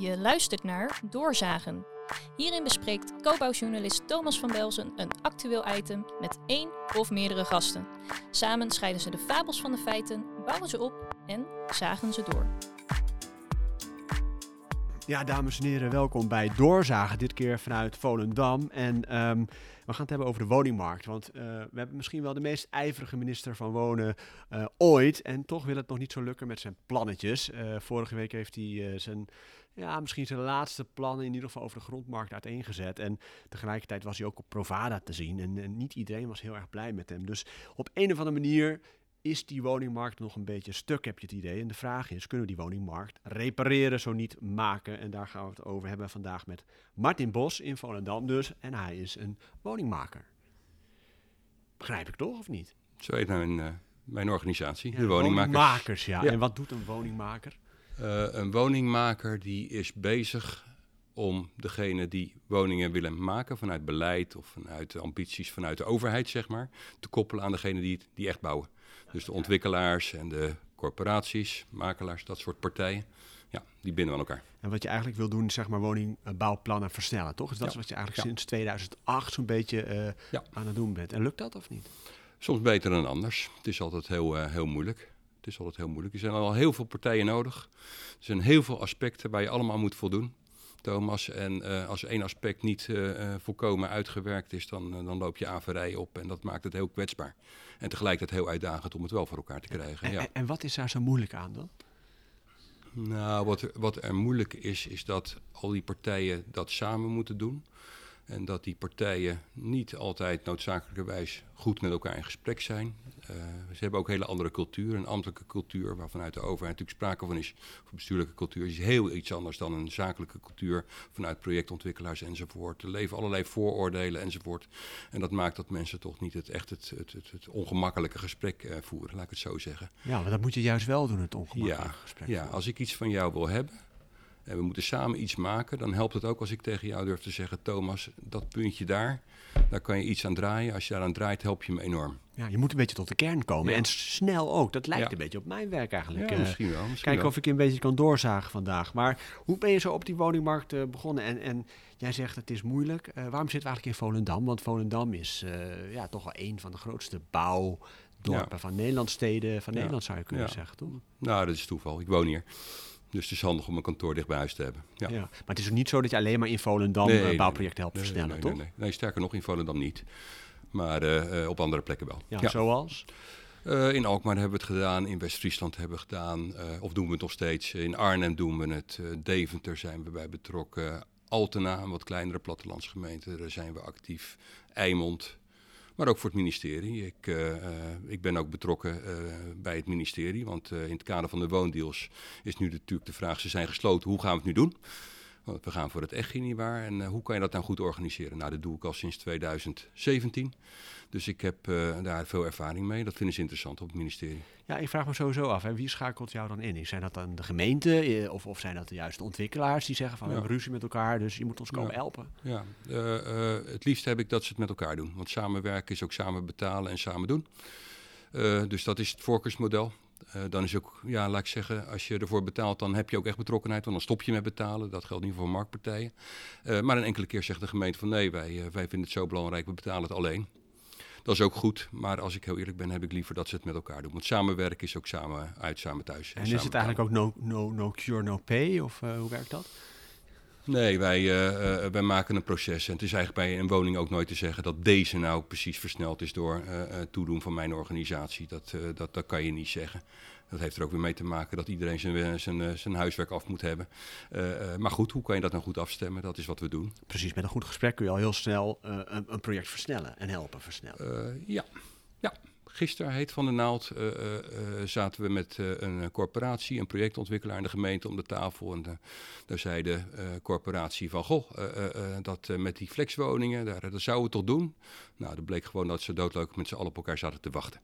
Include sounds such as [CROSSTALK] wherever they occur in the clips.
Je luistert naar Doorzagen. Hierin bespreekt co-bouwjournalist Thomas van Belzen een actueel item met één of meerdere gasten. Samen scheiden ze de fabels van de feiten, bouwen ze op en zagen ze door. Ja, dames en heren, welkom bij Doorzagen. Dit keer vanuit Volendam. En ehm, we gaan het hebben over de woningmarkt. Want eh, we hebben misschien wel de meest ijverige minister van Wonen eh, ooit. En toch wil het nog niet zo lukken met zijn plannetjes. Eh, vorige week heeft hij zijn, ja, misschien zijn laatste plannen in ieder geval over de grondmarkt uiteengezet. En tegelijkertijd was hij ook op Provada te zien. En, en niet iedereen was heel erg blij met hem. Dus op een of andere manier is die woningmarkt nog een beetje stuk, heb je het idee. En de vraag is, kunnen we die woningmarkt repareren, zo niet maken? En daar gaan we het over hebben vandaag met Martin Bos in Volendam dus. En hij is een woningmaker. Begrijp ik toch, of niet? Zo heet nou mijn, uh, mijn organisatie, Ja, de woningmakers. Woningmakers, ja. Ja. En wat doet een woningmaker? Eh, een woningmaker die is bezig om degene die woningen willen maken vanuit beleid of vanuit ambities vanuit de overheid, zeg maar, te koppelen aan degene die, het- die echt bouwen. Dus de ontwikkelaars en de corporaties, makelaars, dat soort partijen. Ja, die binden aan elkaar. En wat je eigenlijk wil doen, zeg maar woningbouwplannen versnellen, toch? Dus dat Ja. is wat je eigenlijk Ja. sinds 2008 zo'n beetje eh, Ja. aan het doen bent. En lukt dat of niet? Soms beter dan anders. Het is altijd heel, eh, heel moeilijk. Het is altijd heel moeilijk. Er zijn al heel veel partijen nodig. Er zijn heel veel aspecten waar je allemaal moet voldoen, Thomas. En eh, als één aspect niet eh, volkomen uitgewerkt is, dan, dan loop je averijen op. En dat maakt het heel kwetsbaar. En tegelijkertijd heel uitdagend om het wel voor elkaar te krijgen. En, Ja. en, en wat is daar zo moeilijk aan dan? Nou, wat er, wat er moeilijk is, is dat al die partijen dat samen moeten doen. En dat die partijen niet altijd noodzakelijkerwijs goed met elkaar in gesprek zijn. Eh, ze hebben ook een hele andere cultuur, een ambtelijke cultuur, waar vanuit de overheid natuurlijk sprake van is. Of bestuurlijke cultuur is heel iets anders dan een zakelijke cultuur vanuit projectontwikkelaars enzovoort. Er leven allerlei vooroordelen enzovoort. En dat maakt dat mensen toch niet het echt het, het, het, het ongemakkelijke gesprek eh, voeren, laat ik het zo zeggen. Ja, maar dat moet je juist wel doen, het Ja, ongemakkelijke gesprek. ja, voeren. als ik iets van jou wil hebben en we moeten samen iets maken, dan helpt het ook als ik tegen jou durf te zeggen: Thomas, dat puntje daar, daar kan je iets aan draaien. Als je daaraan draait, help je me enorm. Ja, je moet een beetje tot de kern komen. Ja. En snel ook. Dat lijkt Ja. een beetje op mijn werk eigenlijk. Ja, Eh, misschien wel. Misschien Kijken wel. of ik een beetje kan doorzagen vandaag. Maar hoe ben je zo op die woningmarkt eh, begonnen? En, en jij zegt het is moeilijk. Eh, waarom zitten we eigenlijk in Volendam? Want Volendam is eh, ja, toch wel een van de grootste bouwdorpen Ja. van Nederlandsteden. Van Ja. Nederland zou je kunnen Ja. zeggen, toch? Nou, dat is toeval. Ik woon hier. Dus het is handig om een kantoor dicht bij huis te hebben. Ja. Ja. Maar het is ook niet zo dat je alleen maar in Volendam Nee, eh, nee, bouwprojecten helpt Nee, versnellen, nee, toch? nee, nee. Nee, sterker nog, in Volendam niet. Maar eh, eh, op andere plekken wel. Ja, Ja. zoals? In Alkmaar hebben we het gedaan, in West-Friesland hebben we het gedaan, of doen we het nog steeds. In Arnhem doen we het, Deventer zijn we bij betrokken, Altena, een wat kleinere plattelandsgemeente, daar zijn we actief, Eimond, maar ook voor het ministerie. Ik, eh, eh, ik ben ook betrokken eh, bij het ministerie, want in het kader van de woondeals is nu natuurlijk de vraag, ze zijn gesloten, hoe gaan we het nu doen? Want we gaan voor het echt nietwaar. En eh, hoe kan je dat nou goed organiseren? Nou, dat doe ik al sinds 2017. Dus ik heb eh, daar veel ervaring mee. Dat vinden ze interessant op het ministerie. Ja, ik vraag me sowieso af. Hè, wie schakelt jou dan in? Zijn dat dan de gemeente eh, of, of zijn dat de juiste ontwikkelaars die zeggen van we hebben ruzie met elkaar, dus je moet ons komen Ja. helpen? Ja, eh, het liefst heb ik dat ze het met elkaar doen. Want samenwerken is ook samen betalen en samen doen. Dus dat is het voorkeursmodel. Dan is ook, ja, laat ik zeggen, als je ervoor betaalt, dan heb je ook echt betrokkenheid. Want dan stop je met betalen. Dat geldt niet voor marktpartijen. Maar een enkele keer zegt de gemeente van nee, wij, wij vinden het zo belangrijk, we betalen het alleen. Dat is ook goed, maar als ik heel eerlijk ben, heb ik liever dat ze het met elkaar doen. Want samenwerken is ook samen uit, samen thuis. En is het eigenlijk ook no, no, no cure, no pay? Of eh, hoe werkt dat? Nee, wij, eh, eh, wij maken een proces. En het is eigenlijk bij een woning ook nooit te zeggen dat deze nou precies versneld is door eh, toedoen van mijn organisatie. Dat, dat, dat kan je niet zeggen. Dat heeft er ook weer mee te maken dat iedereen zijn, eh, zijn, eh, zijn huiswerk af moet hebben. Eh, maar goed, hoe kan je dat nou goed afstemmen? Dat is wat we doen. Precies, met een goed gesprek kun je al heel snel een, een project versnellen en helpen versnellen. Ja, ja. Gisteren, heet Van de Naald, zaten we met een corporatie, een projectontwikkelaar in de gemeente om de tafel. En daar zei de corporatie van, goh, dat met die flexwoningen, daar, dat zouden we toch doen? Nou, dat bleek gewoon dat ze doodleuk met z'n allen op elkaar zaten te wachten.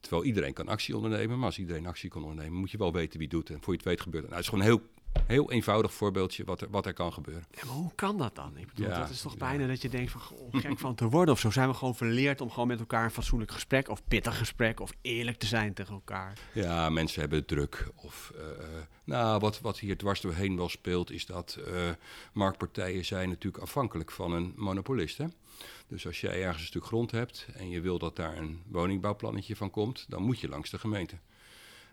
Terwijl iedereen kan actie ondernemen, maar als iedereen actie kan ondernemen, moet je wel weten wie doet. En voor je het weet gebeurt het. Nou, het is gewoon heel heel eenvoudig voorbeeldje wat er, wat er kan gebeuren. Ja, maar hoe kan dat dan? Ik bedoel, Ja, dat is toch ja. bijna dat je denkt van goh, gek van te worden of zo. Zijn we gewoon verleerd om gewoon met elkaar een fatsoenlijk gesprek of pittig gesprek of eerlijk te zijn tegen elkaar? Ja, mensen hebben het druk. Of, eh, eh, nou, wat, wat hier dwars doorheen wel speelt, is dat eh, marktpartijen zijn natuurlijk afhankelijk van een monopolist. Hè? Dus als jij ergens een stuk grond hebt en je wil dat daar een woningbouwplannetje van komt, dan moet je langs de gemeente.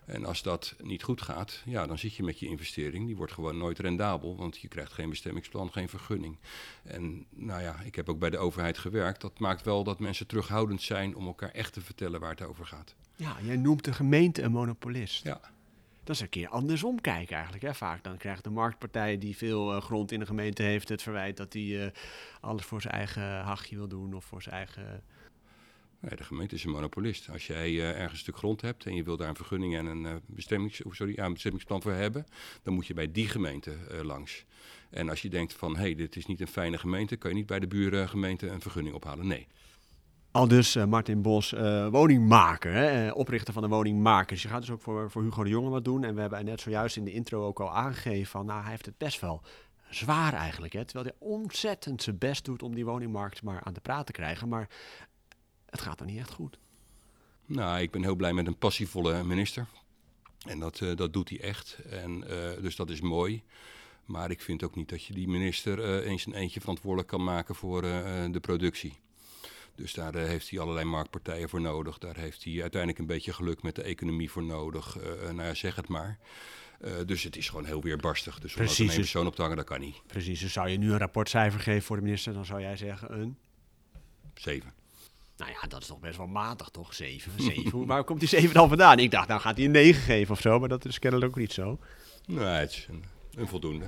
En als dat niet goed gaat, ja, dan zit je met je investering. Die wordt gewoon nooit rendabel, want je krijgt geen bestemmingsplan, geen vergunning. En nou ja, ik heb ook bij de overheid gewerkt. Dat maakt wel dat mensen terughoudend zijn om elkaar echt te vertellen waar het over gaat. Ja, jij noemt de gemeente een monopolist. Ja. Dat is een keer andersom kijken eigenlijk. Hè? Vaak dan krijgt de marktpartij die veel eh, grond in de gemeente heeft het verwijt dat hij eh, alles voor zijn eigen hachje wil doen of voor zijn eigen... Nee, de gemeente is een monopolist. Als jij eh, ergens een stuk grond hebt en je wil daar een vergunning en een, eh, bestemmings, of sorry, ja, een bestemmingsplan voor hebben, dan moet je bij die gemeente langs. En als je denkt van, hé, hey, dit is niet een fijne gemeente, kan je niet bij de burengemeente een vergunning ophalen. Nee. Al dus eh, Martin Bos, eh, woningmaker, hè? eh, oprichter van de woningmakers. Je gaat dus ook voor, voor Hugo de Jonge wat doen. En we hebben net zojuist in de intro ook al aangegeven van, nou, hij heeft het best wel zwaar eigenlijk. Hè? Terwijl hij ontzettend zijn best doet om die woningmarkt maar aan de praat te krijgen. Maar het gaat dan niet echt goed. Nou, ik ben heel blij met een passievolle minister. En dat, dat doet hij echt. En, dus dat is mooi. Maar ik vind ook niet dat je die minister eens een eentje verantwoordelijk kan maken voor de productie. Dus daar eh, heeft hij allerlei marktpartijen voor nodig. Daar heeft hij uiteindelijk een beetje geluk met de economie voor nodig. Eh, eh, nou ja, zeg het maar. Dus het is gewoon heel weerbarstig. Dus om dat dus- persoon op te hangen, dat kan niet. Precies, dus zou je nu een rapportcijfer geven voor de minister, dan zou jij zeggen een... Zeven. Nou ja, dat is toch best wel matig, toch? Zeven, [LAUGHS] zeven. Waar komt die zeven dan vandaan? Ik dacht, nou gaat hij een negen geven of zo, maar dat is kennelijk ook niet zo. Nee, het is een, een voldoende.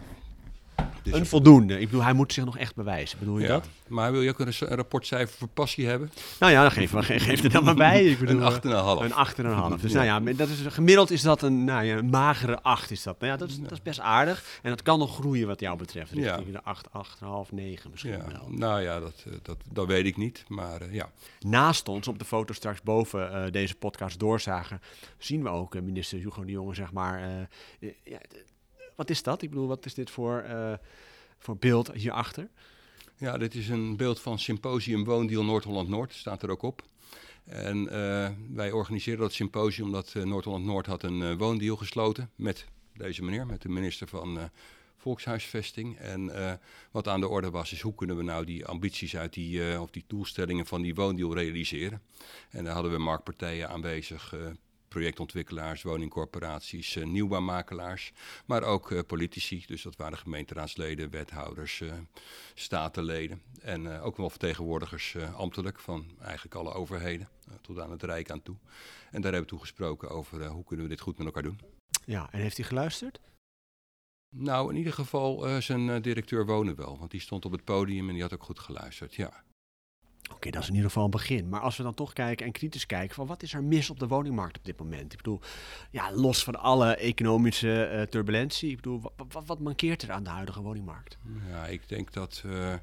Dus Een voldoende. Ik bedoel, hij moet zich nog echt bewijzen. Bedoel je ja. dat? Maar wil je ook een, een rapportcijfer voor passie hebben? Nou ja, dan geef, geef er dan maar [LAUGHS] bij. Ik bedoel, Een acht en een half. Een acht en een half. Dus Ja. nou ja, dat is, gemiddeld is dat een, nou ja, een magere acht. Is dat. Nou ja, dat, is, dat is best aardig. En dat kan nog groeien wat jou betreft. Ja. Richting de acht, acht en een half, negen misschien Ja, wel. nou ja, dat, eh, dat, dat weet ik niet. Maar eh, ja, Naast ons, op de foto straks boven eh, deze podcast doorzagen, zien we ook minister Hugo de Jonge, zeg maar. ja, wat is dat? Ik bedoel, wat is dit voor, eh, voor beeld hierachter? Ja, dit is een beeld van Symposium Woondeal Noord-Holland-Noord, staat er ook op. En eh, wij organiseren dat symposium omdat eh, Noord-Holland-Noord had een woondeal gesloten met deze meneer, met de minister van Volkshuisvesting. En wat aan de orde was, is hoe kunnen we nou die ambities uit die, of die doelstellingen van die woondeal realiseren. En daar hadden we marktpartijen aanwezig, projectontwikkelaars, woningcorporaties, eh, nieuwbouwmakelaars, maar ook eh, politici. Dus dat waren gemeenteraadsleden, wethouders, eh, statenleden en ook wel vertegenwoordigers ambtelijk van eigenlijk alle overheden, tot aan het Rijk aan toe. En daar hebben we toen gesproken over hoe kunnen we dit goed met elkaar doen. Ja, en heeft hij geluisterd? Nou, in ieder geval zijn directeur wonen wel, want die stond op het podium en die had ook goed geluisterd, ja. Oké, dat is in ieder geval een begin. Maar als we dan toch kijken en kritisch kijken van wat is er mis op de woningmarkt op dit moment? Ik bedoel, ja, los van alle economische eh, turbulentie, ik bedoel, wat, wat, mankeert er aan de huidige woningmarkt? Ja, ik denk dat, eh,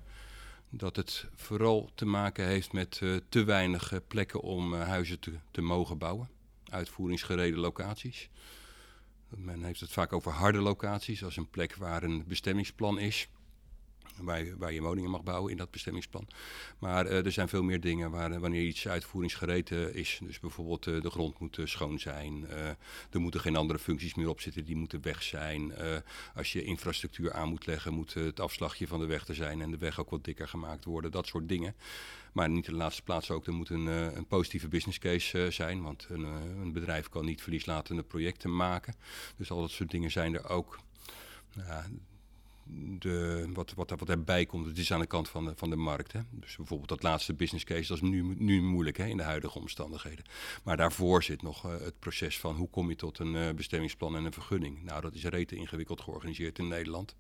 dat het vooral te maken heeft met eh, te weinig plekken om huizen te, te mogen bouwen. Uitvoeringsgereden locaties. Men heeft het vaak over harde locaties, als een plek waar een bestemmingsplan is. Waar je, je woningen mag bouwen in dat bestemmingsplan. Maar eh, er zijn veel meer dingen waar, eh, wanneer iets uitvoeringsgereed is. Dus bijvoorbeeld eh, de grond moet schoon zijn. er moeten geen andere functies meer op zitten, die moeten weg zijn. als je infrastructuur aan moet leggen, moet het afslagje van de weg er zijn en de weg ook wat dikker gemaakt worden. Dat soort dingen. Maar niet in de laatste plaats ook, er moet een, een positieve business case zijn. Want een, een bedrijf kan niet verlieslatende projecten maken. Dus al dat soort dingen zijn er ook. Ja, de, wat, wat, wat erbij komt, het is aan de kant van de, van de markt. Hè. Dus bijvoorbeeld dat laatste business case, dat is nu, nu moeilijk hè, in de huidige omstandigheden. Maar daarvoor zit nog eh, het proces van hoe kom je tot een eh, bestemmingsplan en een vergunning. Nou, dat is rete ingewikkeld georganiseerd in Nederland.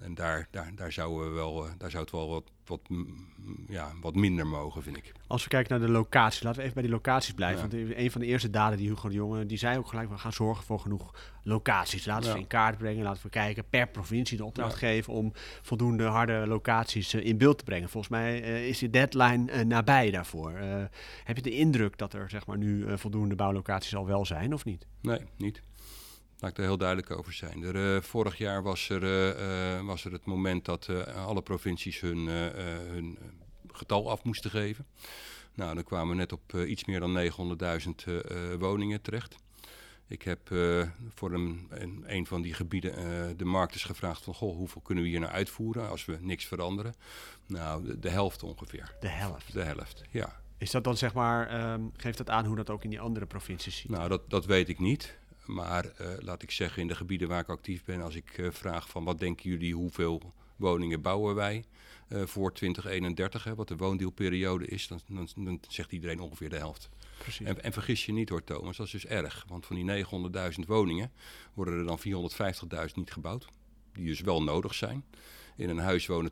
En daar, daar, daar, zouden we wel, eh, daar zou het wel wat, wat, mm, ja, wat minder mogen, vind ik. Als we kijken naar de locatie, laten we even bij die locaties blijven. Ja. Want een van de eerste daden die Hugo de Jonge, die zei ook gelijk, we gaan zorgen voor genoeg locaties. Laten we Ja. ze in kaart brengen, laten we kijken per provincie de opdracht Ja. geven om voldoende harde locaties eh, in beeld te brengen. Volgens mij eh, is die deadline nabij daarvoor. Heb je de indruk dat er zeg maar, nu voldoende bouwlocaties al wel zijn of niet? Nee, niet. Laat ik er heel duidelijk over zijn. Er, uh, vorig jaar was er, uh, was er het moment dat uh, alle provincies hun, hun getal af moesten geven. Nou, dan kwamen we net op iets meer dan 900.000 woningen terecht. Ik heb voor een, een, een, van die gebieden de markters gevraagd van... Goh, hoeveel kunnen we hier nou uitvoeren als we niks veranderen? Nou, de, de helft ongeveer. De helft? De helft, ja. Is dat dan zeg maar, um, geeft dat aan hoe dat ook in die andere provincies ziet? Nou, dat, dat weet ik niet. Maar uh, laat ik zeggen, in de gebieden waar ik actief ben, als ik uh, vraag van wat denken jullie, hoeveel woningen bouwen wij uh, voor 2031, hè, wat de woondeelperiode is, dan, dan, dan, zegt iedereen ongeveer de helft. Precies. En, en, vergis je niet hoor Thomas, dat is dus erg. Want van die 900.000 woningen worden er dan 450.000 niet gebouwd. Die dus wel nodig zijn. In een huis wonen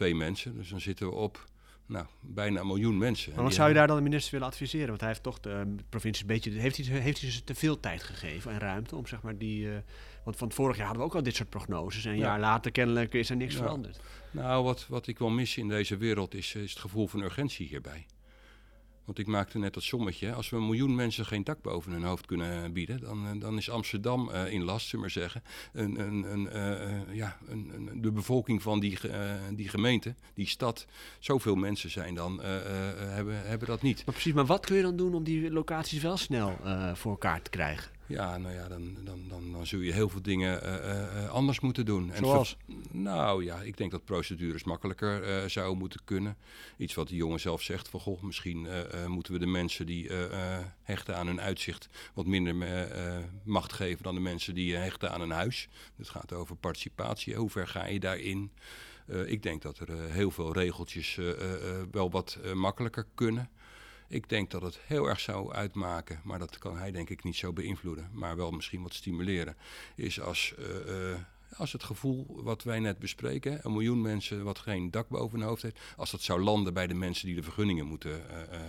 2,2 mensen, dus dan zitten we op nou, bijna een miljoen mensen. Maar wat zou je daar dan de minister willen adviseren? Want hij heeft toch de provincie een beetje... Heeft hij, heeft hij ze te veel tijd gegeven en ruimte om zeg maar die... Uh, want van vorig jaar hadden we ook al dit soort prognoses. En een ja. jaar later kennelijk is er niks ja. veranderd. Nou, wat, wat ik wel mis in deze wereld is, is het gevoel van urgentie hierbij. Want ik maakte net dat sommetje. Als we een miljoen mensen geen dak boven hun hoofd kunnen bieden, dan, dan is Amsterdam uh, in last, zullen we maar zeggen. Een, een, een, uh, ja, de bevolking van die, die gemeente, die stad, zoveel mensen zijn dan, hebben, hebben dat niet. Maar precies, maar wat kun je dan doen om die locaties wel snel voor elkaar te krijgen? Ja, nou ja, dan, dan, dan, dan zul je heel veel dingen uh, uh, anders moeten doen. En Zoals? Nou ja, ik denk dat procedures makkelijker uh, zouden moeten kunnen. Iets wat die jongen zelf zegt van, goh, misschien moeten we de mensen die hechten aan hun uitzicht wat minder macht geven dan de mensen die hechten aan een huis. Het gaat over participatie. Hoe ver ga je daarin? ik denk dat er heel veel regeltjes wel wat makkelijker kunnen. Ik denk dat het heel erg zou uitmaken, maar dat kan hij denk ik niet zo beïnvloeden, maar wel misschien wat stimuleren, is als, uh, uh, als het gevoel wat wij net bespreken, een miljoen mensen wat geen dak boven hun hoofd heeft, als dat zou landen bij de mensen die de vergunningen moeten uh,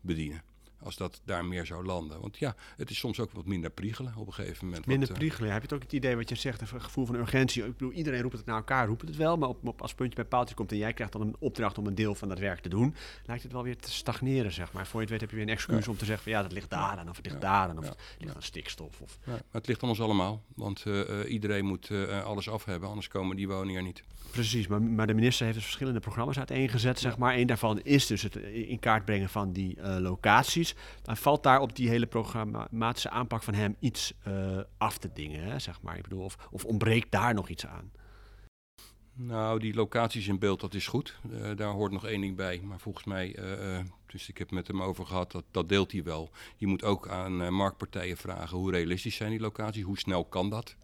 bedienen als dat daar meer zou landen. Want ja, het is soms ook wat minder priegelen op een gegeven moment. Minder wat, priegelen. Heb je het ook het idee wat je zegt, een gevoel van urgentie? Ik bedoel, iedereen roept het naar elkaar, roept het wel. Maar op, op, als puntje bij paaltje komt en jij krijgt dan een opdracht om een deel van dat werk te doen, lijkt het wel weer te stagneren, zeg maar. Voor je het weet heb je weer een excuus ja. om te zeggen van ja, dat ligt daar aan, of het ligt ja. daar aan, of het ligt aan stikstof. Of... het ligt aan ons allemaal, want uh, iedereen moet uh, alles af hebben, anders komen die woningen er niet. Precies, maar, maar, de minister heeft dus verschillende programma's uiteengezet, zeg maar. Eén daarvan is dus het in kaart brengen van die uh, locaties. Dan valt daar op die hele programmatische aanpak van hem iets uh, af te dingen, hè, zeg maar. Ik bedoel, of, of ontbreekt daar nog iets aan? Nou, die locaties in beeld, dat is goed. Uh, daar hoort nog één ding bij. Maar volgens mij, uh, dus ik heb met hem over gehad, dat, dat deelt hij wel. Je moet ook aan marktpartijen vragen hoe realistisch zijn die locaties, hoe snel kan dat.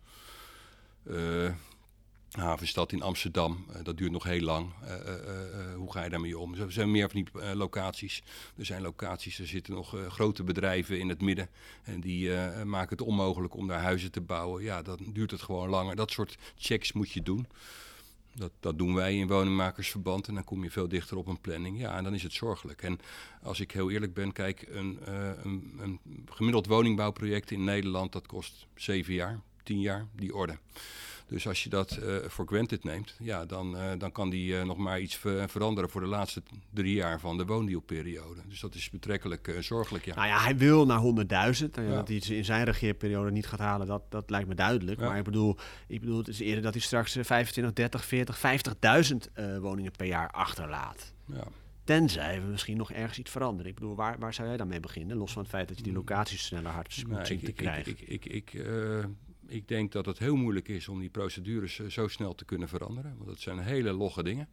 Havenstad in Amsterdam, uh, dat duurt nog heel lang. Uh, uh, hoe ga je daarmee om? Er zijn meer van die locaties. Er zijn locaties, er zitten nog grote bedrijven in het midden. En die maken het onmogelijk om daar huizen te bouwen. Ja, dan duurt het gewoon langer. Dat soort checks moet je doen. Dat, dat doen wij in woningmakersverband en dan kom je veel dichter op een planning. Ja, en dan is het zorgelijk. En als ik heel eerlijk ben, kijk, een, een, een gemiddeld woningbouwproject in Nederland, dat kost zeven jaar, tien jaar, die orde. Dus als je dat uh, voor granted neemt, ja, dan, uh, dan kan die uh, nog maar iets ver veranderen voor de laatste drie jaar van de woondeelperiode. Dus dat is betrekkelijk zorgelijk. Ja. Nou ja, hij wil naar 100.000. Ja. Dat hij het in zijn regeerperiode niet gaat halen, dat, dat lijkt me duidelijk. Ja. Maar ik bedoel, ik bedoel, het is eerder dat hij straks 25, 30, 40, 50.000 woningen per jaar achterlaat. Ja. Tenzij we misschien nog ergens iets veranderen. Ik bedoel, waar, waar zou jij dan mee beginnen? Los van het feit dat je die locaties sneller hard moet zien te krijgen. Ik, ik, ik, ik ik denk dat het heel moeilijk is om die procedures uh, zo snel te kunnen veranderen. Want dat zijn hele logge dingen.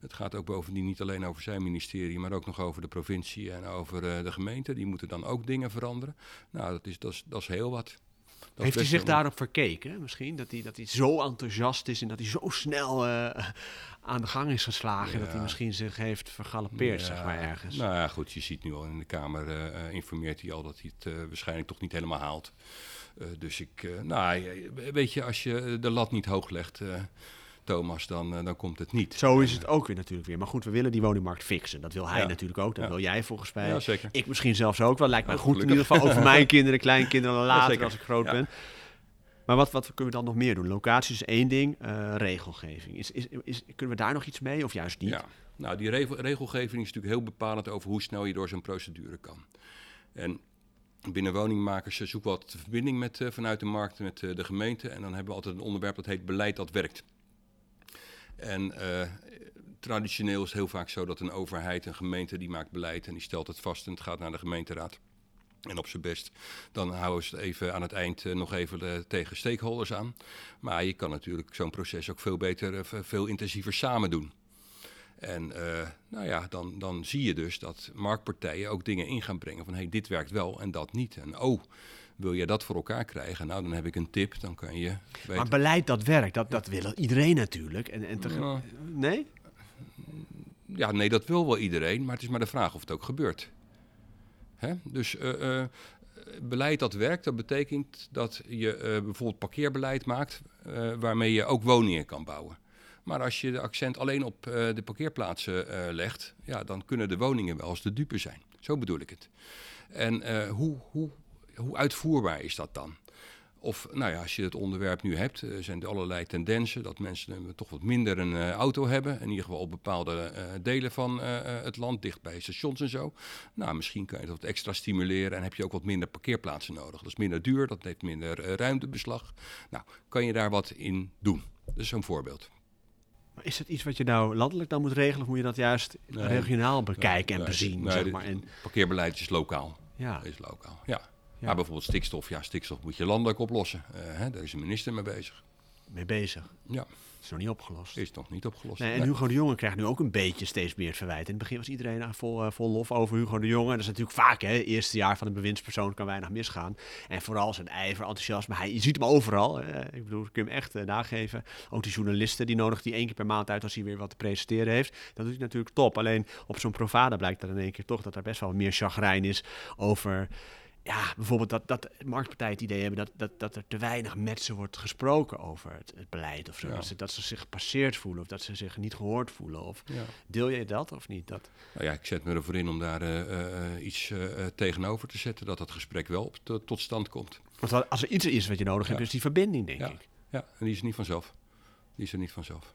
Het gaat ook bovendien niet alleen over zijn ministerie, maar ook nog over de provincie en over uh, de gemeente. Die moeten dan ook dingen veranderen. Nou, dat is, dat is, dat is heel wat. Dat Heeft hij zich daarop verkeken misschien? Dat hij, dat hij zo enthousiast is en dat hij zo snel uh, aan de gang is geslagen. Ja. Dat hij misschien zich heeft vergalopeerd, ja, zeg maar, ergens. Nou ja, goed, je ziet nu al in de Kamer, uh, informeert hij al dat hij het uh, waarschijnlijk toch niet helemaal haalt. Uh, dus ik, uh, nou, weet je, als je de lat niet hoog legt, Thomas, dan, dan komt het niet. Zo is het ook weer natuurlijk weer. Maar goed, we willen die woningmarkt fixen. Dat wil hij ja. natuurlijk ook. Dat ja. wil jij volgens mij. Ja, zeker. Ik misschien zelfs ook wel. Lijkt mij goed in ieder geval over [LAUGHS] mijn kinderen, kleinkinderen later als ik groot ben. Maar wat, wat kunnen we dan nog meer doen? Locatie is één ding, regelgeving. Is, is, is, kunnen we daar nog iets mee of juist niet? Ja, nou, die regel, regelgeving is natuurlijk heel bepalend over hoe snel je door zo'n procedure kan. En binnen woningmakers zoeken we altijd de verbinding met, uh, vanuit de markt met uh, de gemeente. En dan hebben we altijd een onderwerp dat heet beleid dat werkt. En traditioneel is het heel vaak zo dat een overheid, een gemeente, die maakt beleid en die stelt het vast en het gaat naar de gemeenteraad. En op zijn best, dan houden ze het even aan het eind nog even tegen stakeholders aan. Maar je kan natuurlijk zo'n proces ook veel beter, veel intensiever samen doen. En uh, nou ja, dan, dan zie je dus dat marktpartijen ook dingen in gaan brengen van hé, hey, dit werkt wel en dat niet. En oh, wil je dat voor elkaar krijgen? Nou, dan heb ik een tip, dan kan je... Weten. Maar beleid dat werkt, dat, dat wil iedereen natuurlijk. En, en. Ja. Nee? Ja, nee, dat wil wel iedereen, maar het is maar de vraag of het ook gebeurt. Hè? Dus uh, uh, beleid dat werkt, dat betekent dat je bijvoorbeeld parkeerbeleid maakt... waarmee je ook woningen kan bouwen. Maar als je de accent alleen op uh, de parkeerplaatsen uh, legt, ja, dan kunnen de woningen wel eens de dupe zijn. Zo bedoel ik het. En uh, hoe, hoe, hoe uitvoerbaar is dat dan? Of, nou ja, als je het onderwerp nu hebt, zijn er allerlei tendensen dat mensen toch wat minder een auto hebben. In ieder geval op bepaalde delen van het land, dicht bij stations en zo. Nou, misschien kan je dat wat extra stimuleren en heb je ook wat minder parkeerplaatsen nodig. Dat is minder duur, dat heeft minder ruimtebeslag. Nou, kan je daar wat in doen? Dat is zo'n voorbeeld. Maar is dat iets wat je nou landelijk dan moet regelen of moet je dat juist Nee. regionaal bekijken Nee, en bezien? nee, zeg maar. En, Parkeerbeleid is lokaal. ja, Is lokaal, ja. Ja. Maar bijvoorbeeld stikstof, ja, stikstof moet je landelijk oplossen. Eh, hè, daar is een minister mee bezig. mee bezig. Ja, is nog niet opgelost. is nog niet opgelost. Nee, en Nee. Hugo de Jonge krijgt nu ook een beetje steeds meer het verwijt. In het begin was iedereen daar vol, eh, vol lof over Hugo de Jonge. Dat is natuurlijk vaak, hè. Het eerste jaar van een bewindspersoon kan weinig misgaan. En vooral zijn ijver, enthousiasme. Hij, je ziet hem overal. eh, ik bedoel, ik kun hem echt eh, nageven. Ook die journalisten, die nodigt hij één keer per maand uit als hij weer wat te presenteren heeft. Dat doet hij natuurlijk top. Alleen op zo'n Provada blijkt er in één keer toch dat er best wel meer chagrijn is over... Ja, bijvoorbeeld dat, dat marktpartijen het idee hebben dat, dat, dat er te weinig met ze wordt gesproken over het, het beleid of zo. Ja. Dat, ze, dat ze zich gepasseerd voelen of dat ze zich niet gehoord voelen. Of Ja. deel jij dat of niet? Dat, Nou ja, ik zet me ervoor in om daar eh, eh, eh, iets tegenover te zetten. Dat dat gesprek wel op, tot- stand komt. want als er iets is wat je nodig hebt, is die verbinding, denk ik. Ja, en die is niet vanzelf. Die is er niet vanzelf.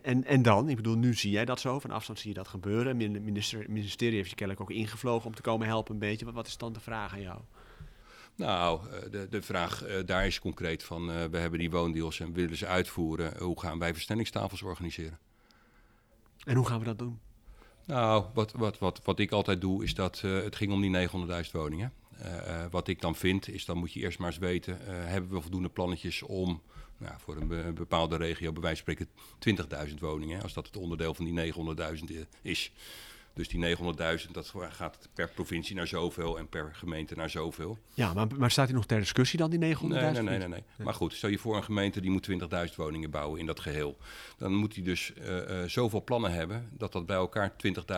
En, en, dan, ik bedoel, nu zie jij dat zo, van afstand zie je dat gebeuren. Het minister, ministerie heeft je kennelijk ook ingevlogen om te komen helpen een beetje. Wat, wat is dan de vraag aan jou? Nou, eh, de, de vraag eh, daar is concreet van, eh, we hebben die woondeals en willen ze uitvoeren. Hoe gaan wij versnellingstafels organiseren? En hoe gaan we dat doen? Nou, wat, wat, wat, wat ik altijd doe, is dat het ging om die 900.000 woningen. Wat ik dan vind, is dan moet je eerst maar eens weten, hebben we voldoende plannetjes om nou, voor een, be- een bepaalde regio, bij wijze van spreken 20.000 woningen, als dat het onderdeel van die 900.000 i- is. Dus die 900.000, dat gaat per provincie naar zoveel en per gemeente naar zoveel. Ja, maar, maar staat die nog ter discussie dan, die 900.000? Nee, nee, nee, nee, nee. Maar goed, stel je voor een gemeente die moet 20.000 woningen bouwen in dat geheel. Dan moet die dus eh, eh, zoveel plannen hebben dat dat bij elkaar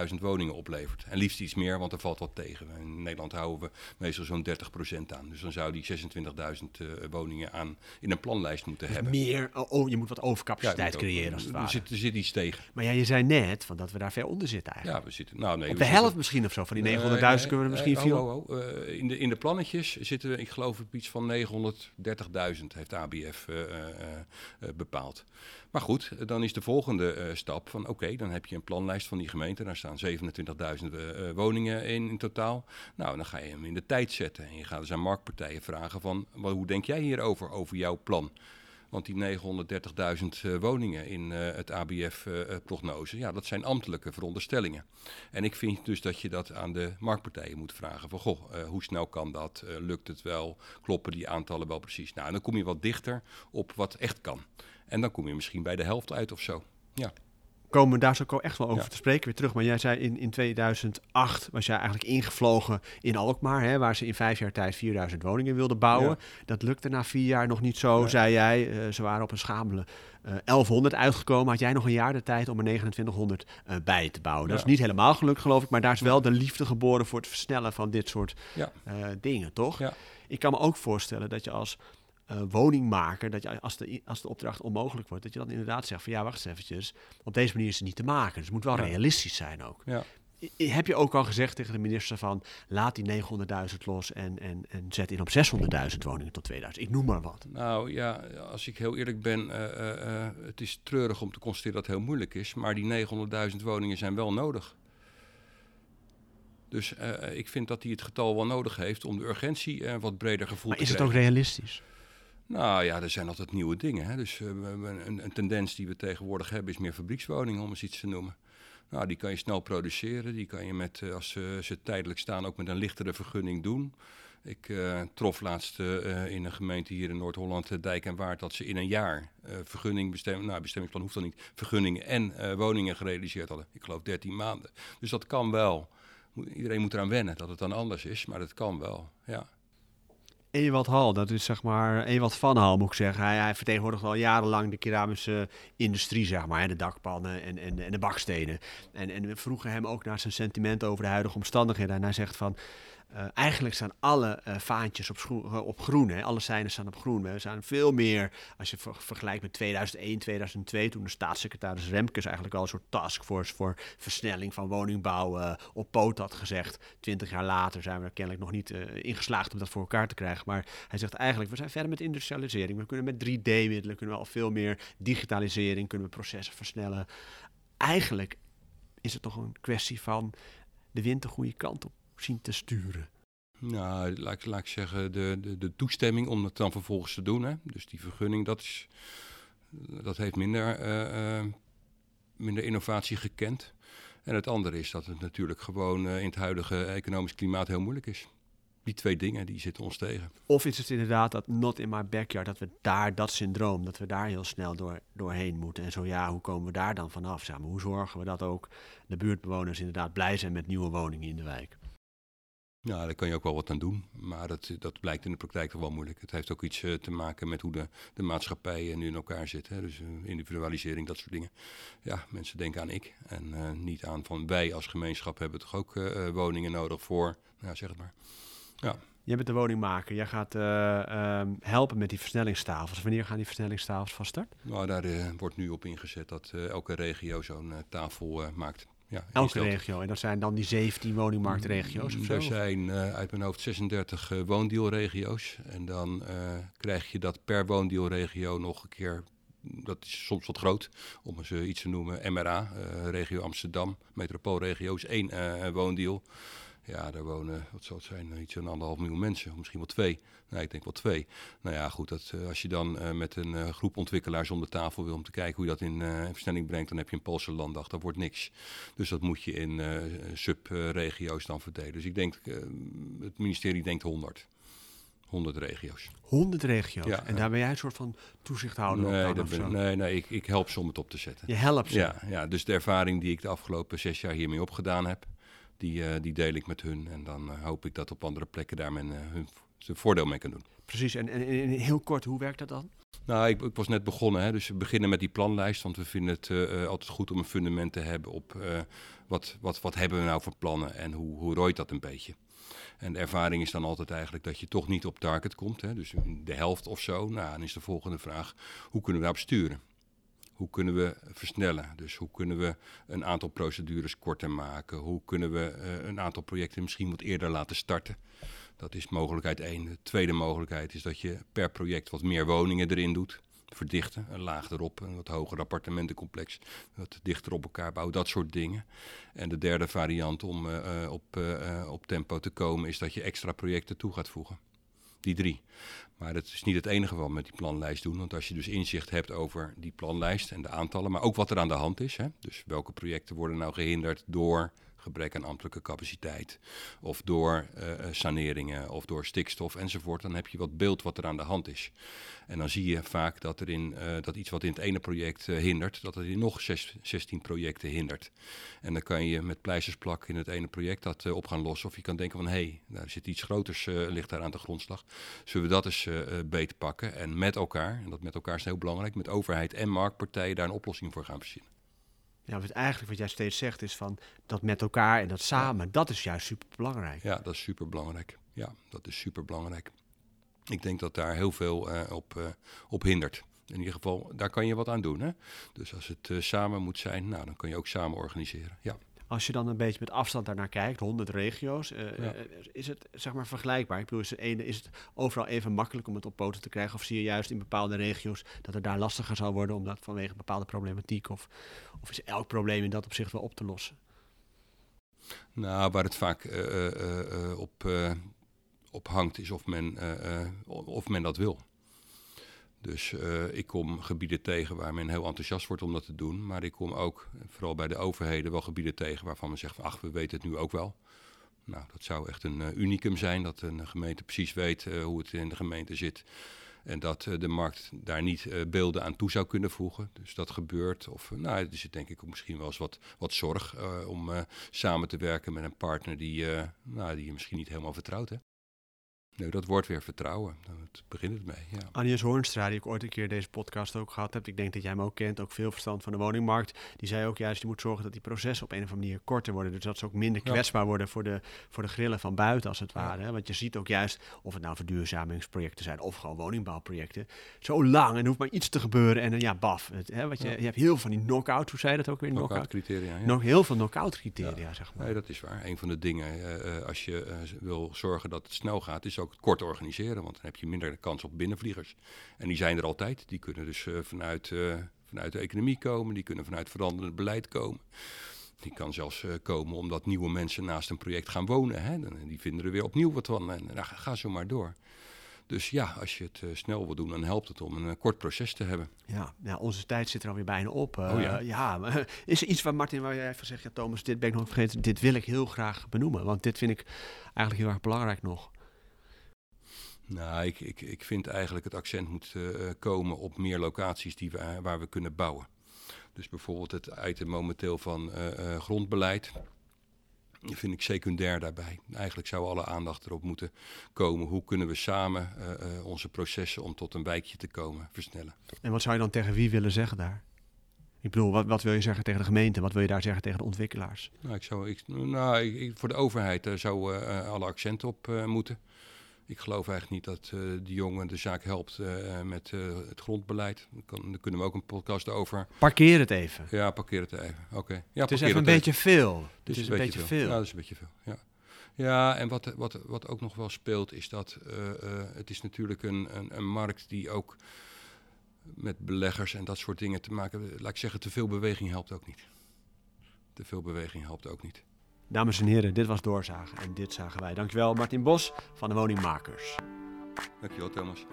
20.000 woningen oplevert. En liefst iets meer, want er valt wat tegen. In Nederland houden we meestal zo'n 30% aan. Dus dan zou die 26.000 eh, woningen aan in een planlijst moeten hebben. Meer, oh, oh, je moet wat Ja, overcapaciteit moet ook- creëren als het er, ware. zit, er zit iets tegen. Maar ja, je zei net van dat we daar ver onder zitten eigenlijk. Ja, we zitten. Nou, nee, Op de zitten- helft misschien of zo, van die 900.000 Nee, nee, kunnen we er misschien nee, veel... ho, ho, ho. Eh, in, de, in de plannetjes zitten we, ik geloof, op iets van 930.000 heeft ABF eh, eh, eh, bepaald. Maar goed, eh, dan is de volgende eh, stap van oké, dan heb je een planlijst van die gemeente. Daar staan 27.000 eh, eh, woningen in, in totaal. Nou, dan ga je hem in de tijd zetten. En je gaat dus aan marktpartijen vragen van, "Wel, hoe denk jij hierover, over jouw plan? Want die 930.000 eh, woningen in eh, het ABF-prognose, ja, dat zijn ambtelijke veronderstellingen. En ik vind dus dat je dat aan de marktpartijen moet vragen. Van, goh, eh, hoe snel kan dat? Eh, lukt het wel? Kloppen die aantallen wel precies? Nou, en dan kom je wat dichter op wat echt kan. En dan kom je misschien bij de helft uit of zo. Ja, komen we daar zo echt wel over Ja. te spreken weer terug. Maar jij zei in, in 2008 was jij eigenlijk ingevlogen in Alkmaar, hè, waar ze in vijf jaar tijd 4000 woningen wilden bouwen. Dat lukte na vier jaar nog niet zo, zei jij. Eh, ze waren op een schamele eh 1100 uitgekomen. Had jij nog een jaar de tijd om er 2900 eh, bij te bouwen. Dat is niet helemaal gelukt, geloof ik. Maar daar is wel de liefde geboren voor het versnellen van dit soort eh, dingen, toch? Ja. Ik kan me ook voorstellen dat je als eh, woningmaker, dat je als de, als de opdracht onmogelijk wordt, dat je dan inderdaad zegt van ja, wacht eens eventjes, op deze manier is het niet te maken. Dus het moet wel Ja. realistisch zijn ook. ja. I- Heb je ook al gezegd tegen de minister van laat die 900.000 los en, en, en zet in op 600.000 woningen tot 2000? Ik noem maar wat. Nou ja, als ik heel eerlijk ben, eh, eh, het is treurig om te constateren dat het heel moeilijk is. Maar die 900.000 woningen zijn wel nodig. Dus ik vind dat hij het getal wel nodig heeft om de urgentie wat breder gevoeld maar te is het krijgen. ook realistisch? Nou ja, er zijn altijd nieuwe dingen. Hè. Dus uh, een, een, tendens die we tegenwoordig hebben is meer fabriekswoningen, om eens iets te noemen. Nou, die kan je snel produceren. Die kan je met, als ze, tijdelijk staan, ook met een lichtere vergunning doen. Ik uh, trof laatst in een gemeente hier in Noord-Holland, Dijk en Waard, dat ze in een jaar vergunning bestemming, nou bestemmingsplan hoeft dan niet, vergunningen en woningen gerealiseerd hadden. Ik geloof 13 maanden. Dus dat kan wel. Iedereen moet eraan wennen dat het dan anders is, maar dat kan wel, ja. Ewald Hal, dat is zeg maar Ewald van Hal moet ik zeggen. Hij, hij vertegenwoordigt al jarenlang de keramische industrie, zeg maar. De dakpannen en, en, en de bakstenen. En, en we vroegen hem ook naar zijn sentiment over de huidige omstandigheden. En hij zegt van, uh, eigenlijk staan alle uh, vaantjes op, uh, op groen. Hè. Alle seinen staan op groen. We zijn veel meer, als je ver vergelijkt met 2001, 2002, toen de staatssecretaris Remkes eigenlijk al een soort taskforce voor versnelling van woningbouw op poot had gezegd. Twintig jaar later zijn we er kennelijk nog niet in geslaagd om dat voor elkaar te krijgen. Maar hij zegt eigenlijk, we zijn verder met industrialisering. We kunnen met 3D-middelen, kunnen we al veel meer digitalisering, kunnen we processen versnellen. Eigenlijk is het toch een kwestie van de wind de goede kant op zien te sturen? Nou, laat, laat ik zeggen, de, de, de toestemming om het dan vervolgens te doen. Hè? Dus die vergunning, dat, is, dat heeft minder, uh, uh, minder innovatie gekend. En het andere is dat het natuurlijk gewoon uh, in het huidige economisch klimaat heel moeilijk is. Die twee dingen, die zitten ons tegen. Of is het inderdaad dat not in my backyard, dat we daar dat syndroom, dat we daar heel snel door, doorheen moeten. En zo ja, hoe komen we daar dan vanaf? Zeg maar, hoe zorgen we dat ook de buurtbewoners inderdaad blij zijn met nieuwe woningen in de wijk? Ja, daar kan je ook wel wat aan doen. Maar dat, dat blijkt in de praktijk toch wel moeilijk. Het heeft ook iets uh, te maken met hoe de, de maatschappijen nu in elkaar zitten. Hè. Dus uh, individualisering, dat soort dingen. Ja, mensen denken aan ik. En uh, niet aan van wij als gemeenschap hebben toch ook woningen nodig voor. Nou, zeg het maar. Ja. Jij bent de woningmaker. Jij gaat um, helpen met die versnellingstafels. Wanneer gaan die versnellingstafels van start? Nou, daar wordt nu op ingezet dat elke regio zo'n tafel maakt. Ja, Elke regio. En dat zijn dan die 17 woningmarktregio's of zo? Er zijn uh, uit mijn hoofd 36 uh, woondeelregio's. En dan uh, krijg je dat per woondeelregio nog een keer... Dat is soms wat groot, om eens iets te noemen. MRA, regio Amsterdam, metropoolregio is één woondeel. Ja, daar wonen, wat zal het zijn, iets van anderhalf miljoen mensen, misschien wel twee. Nee, ik denk wel twee. Nou ja, goed, dat, uh, als je dan uh, met een uh, groep ontwikkelaars om de tafel wil om te kijken hoe je dat in versnelling brengt, dan heb je een Poolse landdag, dat wordt niks. Dus dat moet je in subregio's dan verdelen. Dus ik denk, het ministerie denkt 100. 100 regio's. 100 regio's? Ja, en daar ben jij een soort van toezichthouder nee, op dan, ben, Nee, nee ik, ik help ze om het op te zetten. Je helpt ze? Ja, ja, dus de ervaring die ik de afgelopen zes jaar hiermee opgedaan heb, die, uh, die deel ik met hun. En dan uh, hoop ik dat op andere plekken daar men uh, hun zijn voordeel mee kan doen. Precies, en, en, en, heel kort, hoe werkt dat dan? Nou, ik, ik was net begonnen, hè, dus we beginnen met die planlijst. Want we vinden het altijd goed om een fundament te hebben op wat, wat, wat hebben we nou voor plannen en hoe, hoe rooit dat een beetje. En de ervaring is dan altijd eigenlijk dat je toch niet op target komt. Hè, dus de helft of zo. Nou, dan is de volgende vraag, hoe kunnen we daarop sturen? Hoe kunnen we versnellen? Dus hoe kunnen we een aantal procedures korter maken? Hoe kunnen we uh, een aantal projecten misschien wat eerder laten starten? Dat is mogelijkheid één. De tweede mogelijkheid is dat je per project wat meer woningen erin doet. Verdichten, een laag erop, een wat hoger appartementencomplex, wat dichter op elkaar bouwen, dat soort dingen. En de derde variant om uh, op, uh, op tempo te komen is dat je extra projecten toe gaat voegen. Die drie. Maar dat is niet het enige wat we met die planlijst doen. Want als je dus inzicht hebt over die planlijst en de aantallen, maar ook wat er aan de hand is. Hè? Dus welke projecten worden nou gehinderd door gebrek aan ambtelijke capaciteit, of door uh, saneringen, of door stikstof enzovoort, dan heb je wat beeld wat er aan de hand is. En dan zie je vaak dat er in uh, dat iets wat in het ene project hindert, dat het in nog zes, 16 projecten hindert. En dan kan je met pleistersplak in het ene project dat op gaan lossen, of je kan denken van hé, hey, daar zit iets groters ligt daar aan de grondslag. Zullen we dat eens beter pakken en met elkaar, en dat met elkaar is heel belangrijk, met overheid en marktpartijen daar een oplossing voor gaan verzinnen. Ja, wat eigenlijk wat jij steeds zegt is van dat met elkaar en dat samen, ja. dat is juist super belangrijk. Ja, dat is super belangrijk. Ja, dat is super belangrijk. Ik denk dat daar heel veel uh, op, uh, op hindert. In ieder geval, daar kan je wat aan doen. Hè? Dus als het uh, samen moet zijn, nou, dan kan je ook samen organiseren. Ja. Als je dan een beetje met afstand daarnaar kijkt, 100 regio's, uh, ja. is het zeg maar vergelijkbaar? Ik bedoel, is het, ene, is het overal even makkelijk om het op poten te krijgen? Of zie je juist in bepaalde regio's dat het daar lastiger zal worden omdat vanwege bepaalde problematiek? Of, of is elk probleem in dat opzicht wel op te lossen? Nou, waar het vaak op, op hangt is of men, of men dat wil. Dus ik kom gebieden tegen waar men heel enthousiast wordt om dat te doen. Maar ik kom ook, vooral bij de overheden, wel gebieden tegen waarvan men zegt: ach, we weten het nu ook wel. Nou, dat zou echt een uh, unicum zijn, dat een gemeente precies weet uh, hoe het in de gemeente zit. En dat de markt daar niet beelden aan toe zou kunnen voegen. Dus dat gebeurt. Of nou, er zit denk ik ook misschien wel eens wat, wat zorg om samen te werken met een partner die, nou, die je misschien niet helemaal vertrouwt. Hè? Nee, dat wordt weer vertrouwen. Dat begint het mee. Ja. Agnes Hoornstra, die ik ooit een keer deze podcast ook gehad heb. Ik denk dat jij hem ook kent, ook veel verstand van de woningmarkt. Die zei ook juist, je moet zorgen dat die processen op een of andere manier korter worden. Dus dat ze ook minder kwetsbaar worden voor de, voor de grillen van buiten, als het ware. Want je ziet ook juist, of het nou verduurzamingsprojecten zijn of gewoon woningbouwprojecten. Zo lang en er hoeft maar iets te gebeuren en dan ja, baf. Het, hè, wat je, je hebt heel veel van die knock-out, hoe zei dat ook weer? Knock-out criteria. Nog heel veel knock-out criteria, zeg maar. Nee, dat is waar. Een van de dingen, uh, als je uh, wil zorgen dat het snel gaat, is ook kort organiseren. Want dan heb je minder kans op binnenvliegers. En die zijn er altijd. Die kunnen dus uh, vanuit, uh, vanuit de economie komen. Die kunnen vanuit veranderend beleid komen. Die kan zelfs uh, komen omdat nieuwe mensen naast een project gaan wonen. Hè? En die vinden er weer opnieuw wat van. En nou, ga zo maar door. Dus ja, als je het uh, snel wil doen, dan helpt het om een uh, kort proces te hebben. Ja, ja, onze tijd zit er alweer bijna op. Uh, oh ja. ja maar, is er iets waar Martin, waar jij even zegt, ja Thomas, dit ben ik nog vergeten, dit wil ik heel graag benoemen. Want dit vind ik eigenlijk heel erg belangrijk nog. Nou, ik, ik, ik vind eigenlijk het accent moet uh, komen op meer locaties die we, waar we kunnen bouwen. Dus bijvoorbeeld het item momenteel van uh, uh, grondbeleid. vind ik secundair daarbij. Eigenlijk zou alle aandacht erop moeten komen. Hoe kunnen we samen onze processen om tot een wijkje te komen versnellen? En wat zou je dan tegen wie willen zeggen daar? Ik bedoel, wat, wat wil je zeggen tegen de gemeente? Wat wil je daar zeggen tegen de ontwikkelaars? Nou, ik zou, ik, nou ik, voor de overheid zou alle accenten op moeten. Ik geloof eigenlijk niet dat uh, de jongen de zaak helpt uh, met uh, het grondbeleid. Kan, daar kunnen we ook een podcast over. Parkeer het even. Ja, parkeer het even. Oké. Okay. Ja, het is even een beetje veel. Het is, het is een, beetje, veel. veel. Ja, dat is een beetje veel. Ja. Ja, en wat, wat, wat ook nog wel speelt is dat het is natuurlijk een, een, een markt die ook met beleggers en dat soort dingen te maken. Laat ik zeggen, te veel beweging helpt ook niet. Te veel beweging helpt ook niet. Dames en heren, dit was Doorzagen en dit zagen wij. Dankjewel Martin Bos van de Woningmakers. Dankjewel Thomas.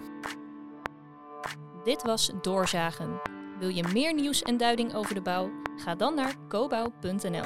Dit was Doorzagen. Wil je meer nieuws en duiding over de bouw? Ga dan naar cobouw.nl.